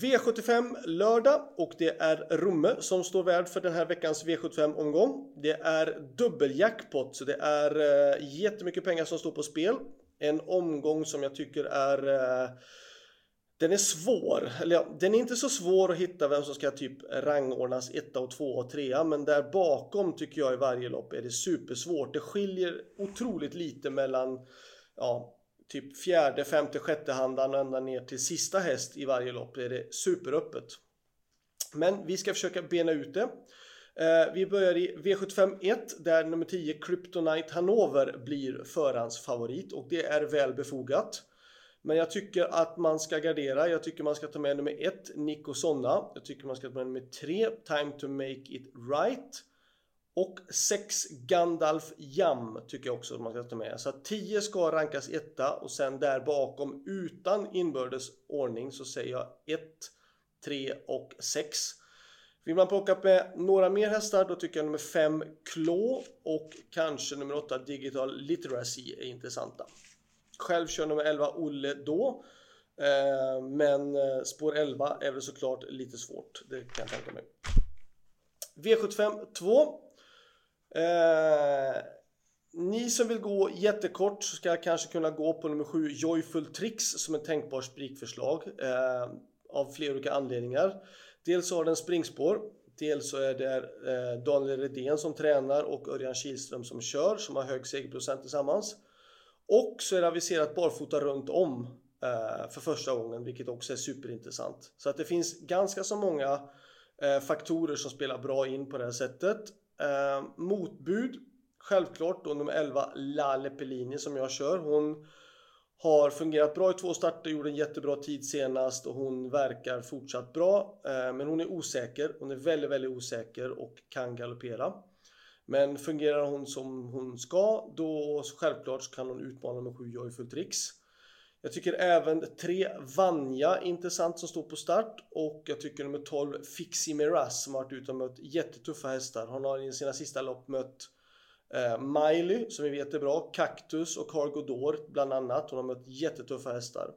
V75 lördag och det är Romme som står värd för den här veckans V75 omgång. Det är dubbeljackpot så det är eh, jättemycket pengar som står på spel. En omgång som jag tycker är eh, den är svår, eller ja, den är inte så svår att hitta vem som ska typ rangordnas etta och två och trea men där bakom tycker jag i varje lopp är det supersvårt. Det skiljer otroligt lite mellan ja, typ fjärde, femte, sjätte handan och ända ner till sista häst i varje lopp är det superöppet. Men vi ska försöka bena ut det. Eh, vi börjar i V75 1 där nummer 10 Kryptonite Hanover blir förhandsfavorit och det är väl befogat. Men jag tycker att man ska gardera. Jag tycker man ska ta med nummer 1 Nico Sonna. Jag tycker man ska ta med nummer 3 Time to make it right. Och 6 Gandalf Jam tycker jag också att man ska ta med. Så att 10 ska rankas etta och sen där bakom utan inbördes ordning så säger jag 1, 3 och 6. Vill man plocka med några mer hästar då tycker jag nummer 5 Claw och kanske nummer 8 Digital Literacy är intressanta. Själv kör nummer 11 Olle då. Eh, men eh, spår 11 är väl såklart lite svårt. Det kan jag tänka mig. V75 2 Eh, ni som vill gå jättekort ska kanske kunna gå på nummer 7 Joyful Tricks som ett tänkbart sprikförslag eh, av flera olika anledningar. Dels har den springspår, dels så är det eh, Daniel Redén som tränar och Örjan Kihlström som kör som har hög segerprocent tillsammans. Och så är det aviserat barfota runt om eh, för första gången vilket också är superintressant. Så att det finns ganska så många eh, faktorer som spelar bra in på det här sättet. Eh, motbud, självklart då nummer 11 Lale Pellini som jag kör. Hon har fungerat bra i två starter, gjorde en jättebra tid senast och hon verkar fortsatt bra. Eh, men hon är osäker, hon är väldigt, väldigt osäker och kan galoppera. Men fungerar hon som hon ska, då självklart så kan hon utmana med 7 Joyful Tricks. Jag tycker även 3 Vanja intressant som står på start och jag tycker nummer 12 Fixie Miraz som har varit ute och mött jättetuffa hästar. Hon har i sina sista lopp mött eh, Miley som vi vet är bra, Cactus och Cargo Door bland annat. Hon har mött jättetuffa hästar.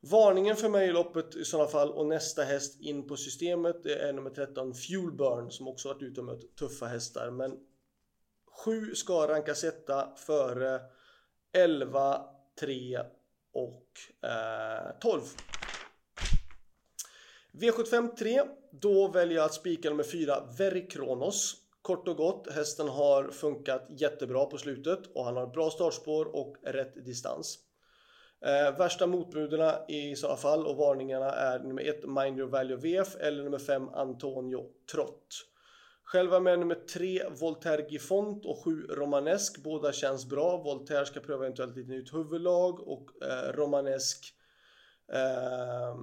Varningen för mig i loppet i sådana fall och nästa häst in på systemet det är nummer 13 Fuelburn som också varit ute och mött tuffa hästar men 7 ska rankas etta före 11, 3 och eh, 12. V75 3. Då väljer jag att spika nummer 4 Verikronos. Kort och gott, hästen har funkat jättebra på slutet och han har bra startspår och rätt distans. Eh, värsta motbuden i sådana fall och varningarna är nummer 1 Mind Your Value VF eller nummer 5 Antonio Trott. Själva med nummer 3 Voltaire Gifont och 7 Romanesk. Båda känns bra. Voltaire ska pröva eventuellt lite nytt huvudlag och eh, Romanesk eh,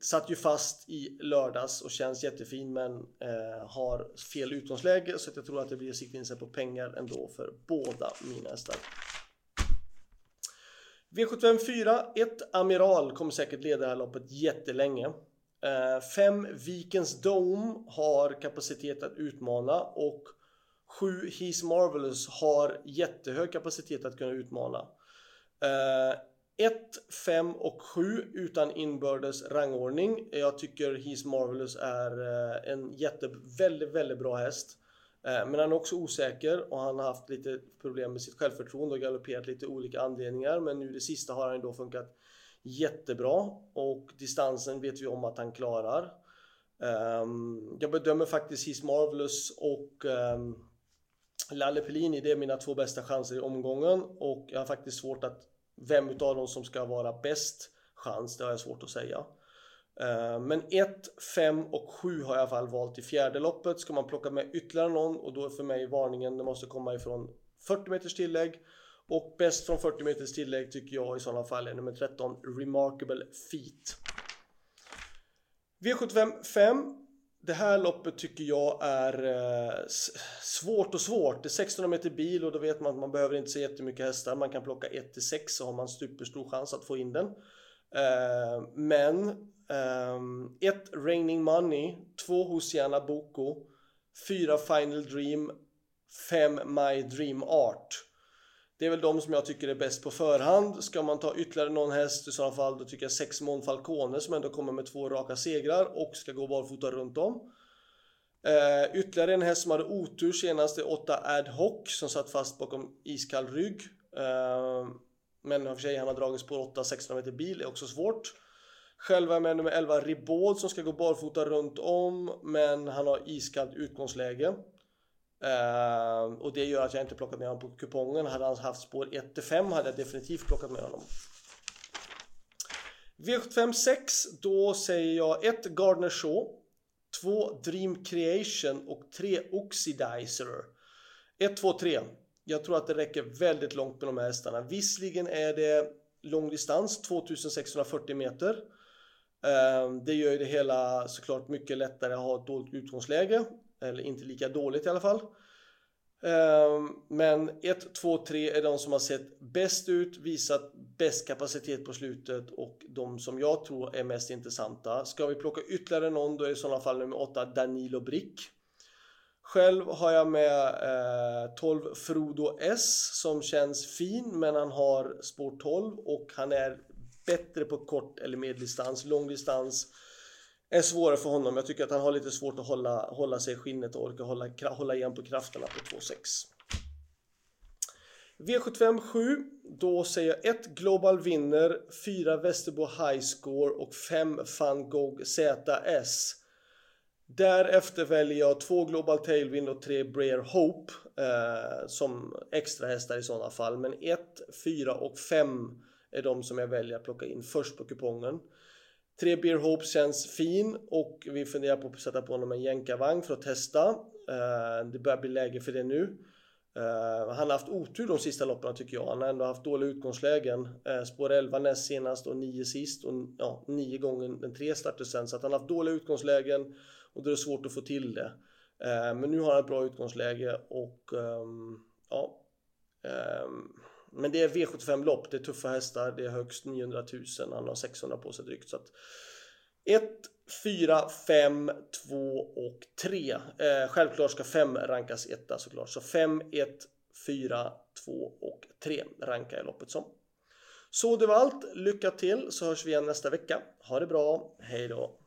satt ju fast i lördags och känns jättefin men eh, har fel utgångsläge så jag tror att det blir sikta in sig på pengar ändå för båda mina hästar. V75 4, 1 Amiral kommer säkert leda det här loppet jättelänge. Eh, fem Vikens Dome har kapacitet att utmana och sju He's Marvelous har jättehög kapacitet att kunna utmana. Eh, 1, 5 och 7 utan inbördes rangordning. Jag tycker He's Marvelous är eh, en jätte, väldigt, väldigt bra häst. Eh, men han är också osäker och han har haft lite problem med sitt självförtroende och galopperat lite olika anledningar. Men nu det sista har han då funkat jättebra och distansen vet vi om att han klarar. Um, jag bedömer faktiskt His Marvelous och um, Lalle Pellini, det är mina två bästa chanser i omgången och jag har faktiskt svårt att vem utav dem som ska vara bäst chans, det har jag svårt att säga. Ehm, men 1, 5 och 7 har jag i alla fall valt i fjärde loppet. Ska man plocka med ytterligare någon och då är för mig varningen, det måste komma ifrån 40 meters tillägg och bäst från 40 meters tillägg tycker jag i sådana fall är nummer 13 Remarkable Feet. V75 5. Det här loppet tycker jag är eh, svårt och svårt. Det är 1600 meter bil och då vet man att man behöver inte se jättemycket hästar. Man kan plocka 1 till 6 så har man superstor chans att få in den. Eh, men ehm, 1 eh, Raining Money, 2 Hosiana Boko, 4 Final Dream, 5 My Dream Art. Det är väl de som jag tycker är bäst på förhand. Ska man ta ytterligare någon häst i sådana fall då tycker jag 6 Mon Falcone som ändå kommer med två raka segrar och ska gå barfota runt om. Eh, ytterligare en häst som hade otur senast är 8 Ad Hoc som satt fast bakom iskall rygg. Eh, men för sig han har dragit spår 8 600 meter bil är också svårt. Själv är jag med nummer 11 Ribaud som ska gå barfota runt om men han har iskallt utgångsläge. Uh, och det gör att jag inte plockat med honom på kupongen. Hade han haft spår 1-5 hade jag definitivt plockat med honom. V756, då säger jag 1 Gardner Shaw, 2 Dream Creation och 3 Oxidizer. 1, 2, 3. Jag tror att det räcker väldigt långt med de här hästarna. Visserligen är det långdistans, 2640 meter. Ehm, det gör ju det hela såklart mycket lättare att ha ett dåligt utgångsläge. Eller inte lika dåligt i alla fall. Ehm, men 1, 2, 3 är de som har sett bäst ut, visat bäst kapacitet på slutet och de som jag tror är mest intressanta. Ska vi plocka ytterligare någon då är det i sådana fall nummer 8 Danilo Brick. Själv har jag med eh, 12 Frodo S som känns fin men han har spår 12 och han är bättre på kort eller medeldistans. Långdistans är svårare för honom. Jag tycker att han har lite svårt att hålla, hålla sig i skinnet och orka hålla, hålla igen på krafterna på 2,6. V75 7. Då säger jag 1 Global Winner, 4 Västerbo High Score och 5 Van Gogh ZS. Därefter väljer jag 2 Global Tailwind och 3 Breer Hope eh, som extra hästar i sådana fall. Men 1, 4 och 5 är de som jag väljer att plocka in först på kupongen. Tre Beer Hope känns fin och vi funderar på att sätta på honom en jänkarvagn för att testa. Eh, det börjar bli läge för det nu. Eh, han har haft otur de sista loppen tycker jag. Han har ändå haft dåliga utgångslägen. Eh, spår 11 näst senast och 9 sist och ja, 9 gånger den 3 starter sen. Så att han har haft dåliga utgångslägen och då är det svårt att få till det. Men nu har han ett bra utgångsläge och ehm, ja. Ehm, men det är V75 lopp, det är tuffa hästar, det är högst 900 000, han har 600 på sig drygt. Så att 1, 4, 5, 2 och 3. Eh, självklart ska 5 rankas etta såklart. Så 5, 1, 4, 2 och 3 rankar jag loppet som. Så det var allt. Lycka till så hörs vi igen nästa vecka. Ha det bra. Hej då!